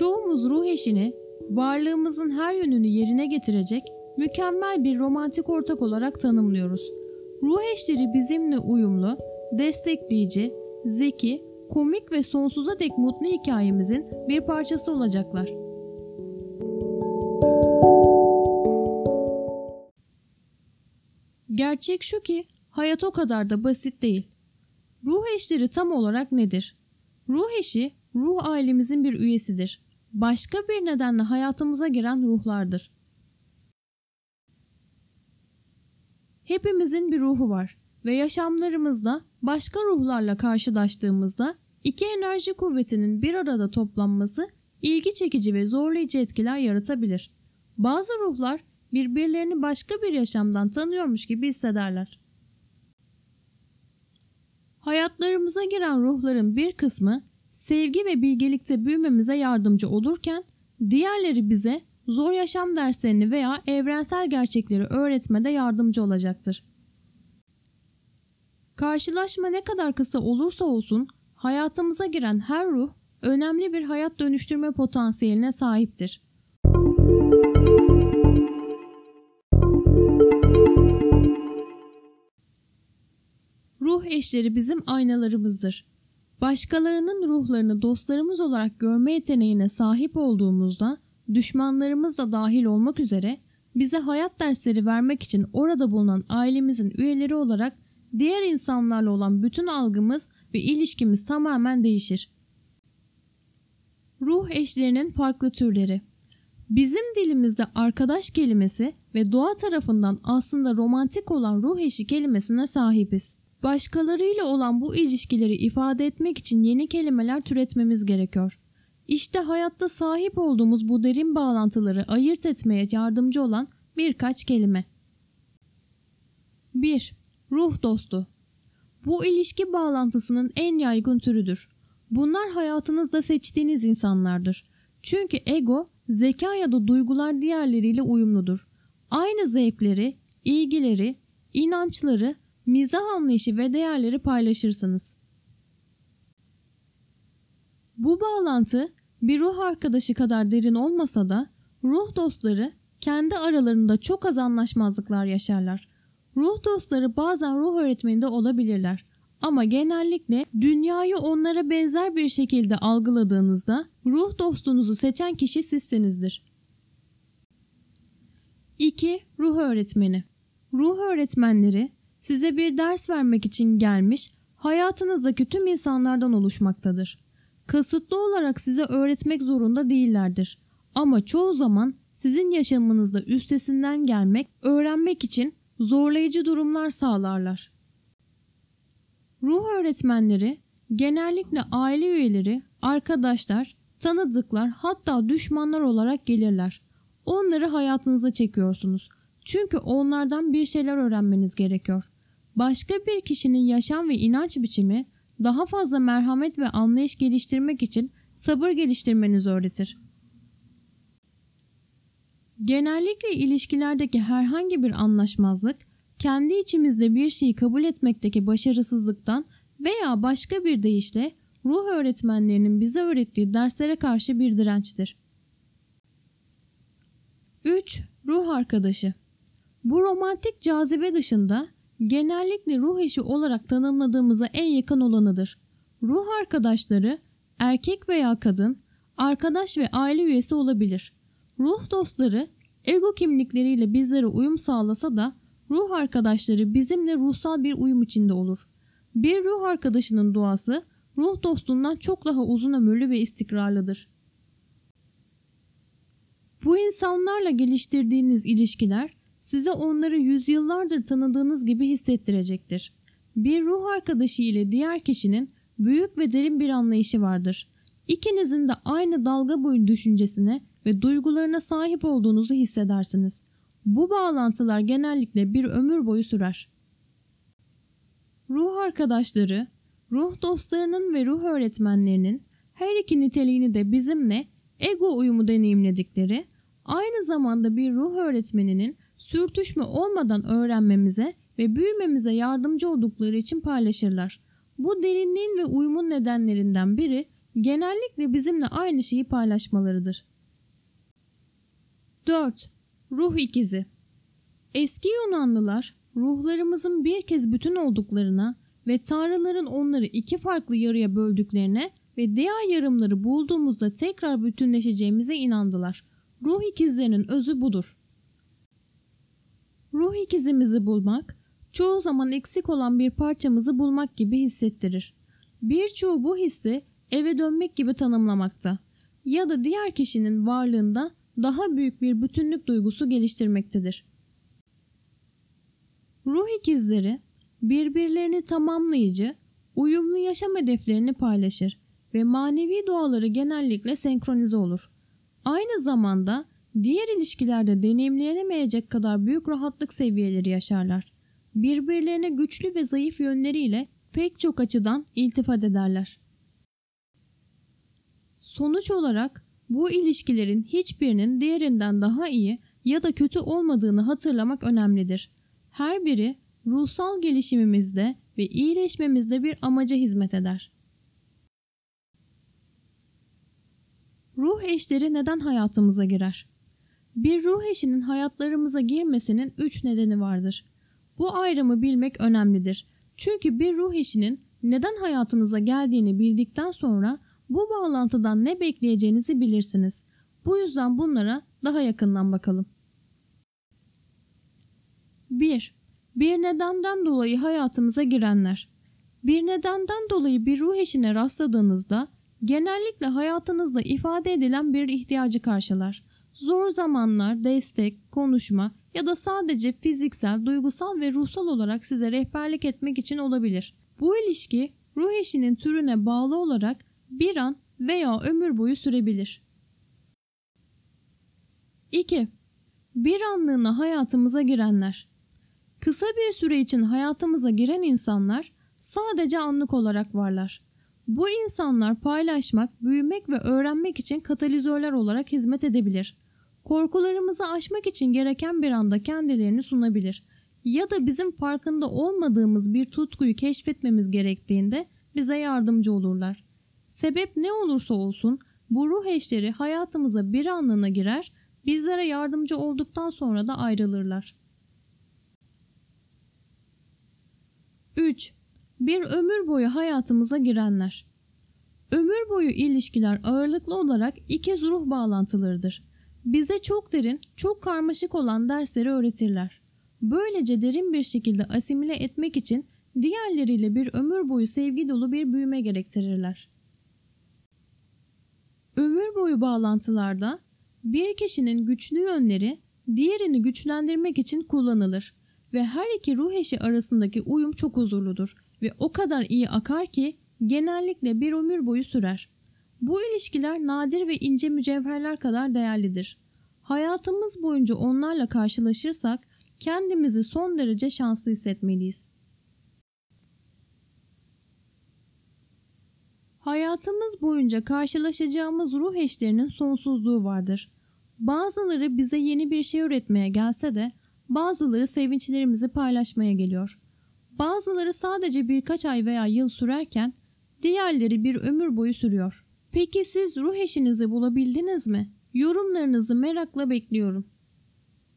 Çoğumuz ruh eşini varlığımızın her yönünü yerine getirecek mükemmel bir romantik ortak olarak tanımlıyoruz. Ruh eşleri bizimle uyumlu, destekleyici, zeki, komik ve sonsuza dek mutlu hikayemizin bir parçası olacaklar. Gerçek şu ki hayat o kadar da basit değil. Ruh eşleri tam olarak nedir? Ruh eşi ruh ailemizin bir üyesidir. Başka bir nedenle hayatımıza giren ruhlardır. Hepimizin bir ruhu var ve yaşamlarımızda başka ruhlarla karşılaştığımızda iki enerji kuvvetinin bir arada toplanması ilgi çekici ve zorlayıcı etkiler yaratabilir. Bazı ruhlar birbirlerini başka bir yaşamdan tanıyormuş gibi hissederler. Hayatlarımıza giren ruhların bir kısmı sevgi ve bilgelikte büyümemize yardımcı olurken diğerleri bize zor yaşam derslerini veya evrensel gerçekleri öğretmede yardımcı olacaktır. Karşılaşma ne kadar kısa olursa olsun hayatımıza giren her ruh önemli bir hayat dönüştürme potansiyeline sahiptir. Ruh eşleri bizim aynalarımızdır. Başkalarının ruhlarını dostlarımız olarak görme yeteneğine sahip olduğumuzda düşmanlarımız da dahil olmak üzere bize hayat dersleri vermek için orada bulunan ailemizin üyeleri olarak diğer insanlarla olan bütün algımız ve ilişkimiz tamamen değişir. Ruh eşlerinin farklı türleri Bizim dilimizde arkadaş kelimesi ve doğa tarafından aslında romantik olan ruh eşi kelimesine sahibiz. Başkalarıyla olan bu ilişkileri ifade etmek için yeni kelimeler türetmemiz gerekiyor. İşte hayatta sahip olduğumuz bu derin bağlantıları ayırt etmeye yardımcı olan birkaç kelime. 1. Ruh dostu. Bu ilişki bağlantısının en yaygın türüdür. Bunlar hayatınızda seçtiğiniz insanlardır. Çünkü ego, zeka ya da duygular diğerleriyle uyumludur. Aynı zevkleri, ilgileri, inançları, mizah anlayışı ve değerleri paylaşırsınız. Bu bağlantı bir ruh arkadaşı kadar derin olmasa da ruh dostları kendi aralarında çok az anlaşmazlıklar yaşarlar. Ruh dostları bazen ruh öğretmeninde olabilirler. Ama genellikle dünyayı onlara benzer bir şekilde algıladığınızda ruh dostunuzu seçen kişi sizsinizdir. 2. Ruh öğretmeni Ruh öğretmenleri size bir ders vermek için gelmiş hayatınızdaki tüm insanlardan oluşmaktadır. Kasıtlı olarak size öğretmek zorunda değillerdir. Ama çoğu zaman sizin yaşamınızda üstesinden gelmek, öğrenmek için zorlayıcı durumlar sağlarlar. Ruh öğretmenleri genellikle aile üyeleri, arkadaşlar, tanıdıklar hatta düşmanlar olarak gelirler. Onları hayatınıza çekiyorsunuz. Çünkü onlardan bir şeyler öğrenmeniz gerekiyor. Başka bir kişinin yaşam ve inanç biçimi daha fazla merhamet ve anlayış geliştirmek için sabır geliştirmenizi öğretir. Genellikle ilişkilerdeki herhangi bir anlaşmazlık, kendi içimizde bir şeyi kabul etmekteki başarısızlıktan veya başka bir deyişle ruh öğretmenlerinin bize öğrettiği derslere karşı bir dirençtir. 3. Ruh arkadaşı Bu romantik cazibe dışında genellikle ruh eşi olarak tanımladığımıza en yakın olanıdır. Ruh arkadaşları erkek veya kadın, arkadaş ve aile üyesi olabilir. Ruh dostları ego kimlikleriyle bizlere uyum sağlasa da ruh arkadaşları bizimle ruhsal bir uyum içinde olur. Bir ruh arkadaşının duası ruh dostundan çok daha uzun ömürlü ve istikrarlıdır. Bu insanlarla geliştirdiğiniz ilişkiler size onları yüzyıllardır tanıdığınız gibi hissettirecektir. Bir ruh arkadaşı ile diğer kişinin büyük ve derin bir anlayışı vardır. İkinizin de aynı dalga boyu düşüncesine ve duygularına sahip olduğunuzu hissedersiniz. Bu bağlantılar genellikle bir ömür boyu sürer. Ruh arkadaşları, ruh dostlarının ve ruh öğretmenlerinin her iki niteliğini de bizimle ego uyumu deneyimledikleri, aynı zamanda bir ruh öğretmeninin sürtüşme olmadan öğrenmemize ve büyümemize yardımcı oldukları için paylaşırlar. Bu derinliğin ve uyumun nedenlerinden biri genellikle bizimle aynı şeyi paylaşmalarıdır. 4. Ruh ikizi Eski Yunanlılar ruhlarımızın bir kez bütün olduklarına ve tanrıların onları iki farklı yarıya böldüklerine ve diğer yarımları bulduğumuzda tekrar bütünleşeceğimize inandılar. Ruh ikizlerinin özü budur. Ruh ikizimizi bulmak, çoğu zaman eksik olan bir parçamızı bulmak gibi hissettirir. Birçoğu bu hissi eve dönmek gibi tanımlamakta ya da diğer kişinin varlığında daha büyük bir bütünlük duygusu geliştirmektedir. Ruh ikizleri birbirlerini tamamlayıcı, uyumlu yaşam hedeflerini paylaşır ve manevi doğaları genellikle senkronize olur. Aynı zamanda diğer ilişkilerde deneyimlenemeyecek kadar büyük rahatlık seviyeleri yaşarlar. Birbirlerine güçlü ve zayıf yönleriyle pek çok açıdan iltifat ederler. Sonuç olarak bu ilişkilerin hiçbirinin diğerinden daha iyi ya da kötü olmadığını hatırlamak önemlidir. Her biri ruhsal gelişimimizde ve iyileşmemizde bir amaca hizmet eder. Ruh eşleri neden hayatımıza girer? Bir ruh eşinin hayatlarımıza girmesinin üç nedeni vardır. Bu ayrımı bilmek önemlidir. Çünkü bir ruh eşinin neden hayatınıza geldiğini bildikten sonra bu bağlantıdan ne bekleyeceğinizi bilirsiniz. Bu yüzden bunlara daha yakından bakalım. 1. Bir nedenden dolayı hayatımıza girenler. Bir nedenden dolayı bir ruh eşine rastladığınızda genellikle hayatınızda ifade edilen bir ihtiyacı karşılar. Zor zamanlar, destek, konuşma ya da sadece fiziksel, duygusal ve ruhsal olarak size rehberlik etmek için olabilir. Bu ilişki ruh eşinin türüne bağlı olarak bir an veya ömür boyu sürebilir. 2. Bir anlığına hayatımıza girenler. Kısa bir süre için hayatımıza giren insanlar sadece anlık olarak varlar. Bu insanlar paylaşmak, büyümek ve öğrenmek için katalizörler olarak hizmet edebilir. Korkularımızı aşmak için gereken bir anda kendilerini sunabilir. Ya da bizim farkında olmadığımız bir tutkuyu keşfetmemiz gerektiğinde bize yardımcı olurlar. Sebep ne olursa olsun bu ruh eşleri hayatımıza bir anlığına girer, bizlere yardımcı olduktan sonra da ayrılırlar. 3. Bir ömür boyu hayatımıza girenler. Ömür boyu ilişkiler ağırlıklı olarak ikiz ruh bağlantılarıdır. Bize çok derin, çok karmaşık olan dersleri öğretirler. Böylece derin bir şekilde asimile etmek için diğerleriyle bir ömür boyu sevgi dolu bir büyüme gerektirirler. Ömür boyu bağlantılarda bir kişinin güçlü yönleri diğerini güçlendirmek için kullanılır ve her iki ruh eşi arasındaki uyum çok huzurludur ve o kadar iyi akar ki genellikle bir ömür boyu sürer. Bu ilişkiler nadir ve ince mücevherler kadar değerlidir. Hayatımız boyunca onlarla karşılaşırsak kendimizi son derece şanslı hissetmeliyiz. Hayatımız boyunca karşılaşacağımız ruh eşlerinin sonsuzluğu vardır. Bazıları bize yeni bir şey öğretmeye gelse de bazıları sevinçlerimizi paylaşmaya geliyor. Bazıları sadece birkaç ay veya yıl sürerken diğerleri bir ömür boyu sürüyor. Peki siz ruh eşinizi bulabildiniz mi? Yorumlarınızı merakla bekliyorum.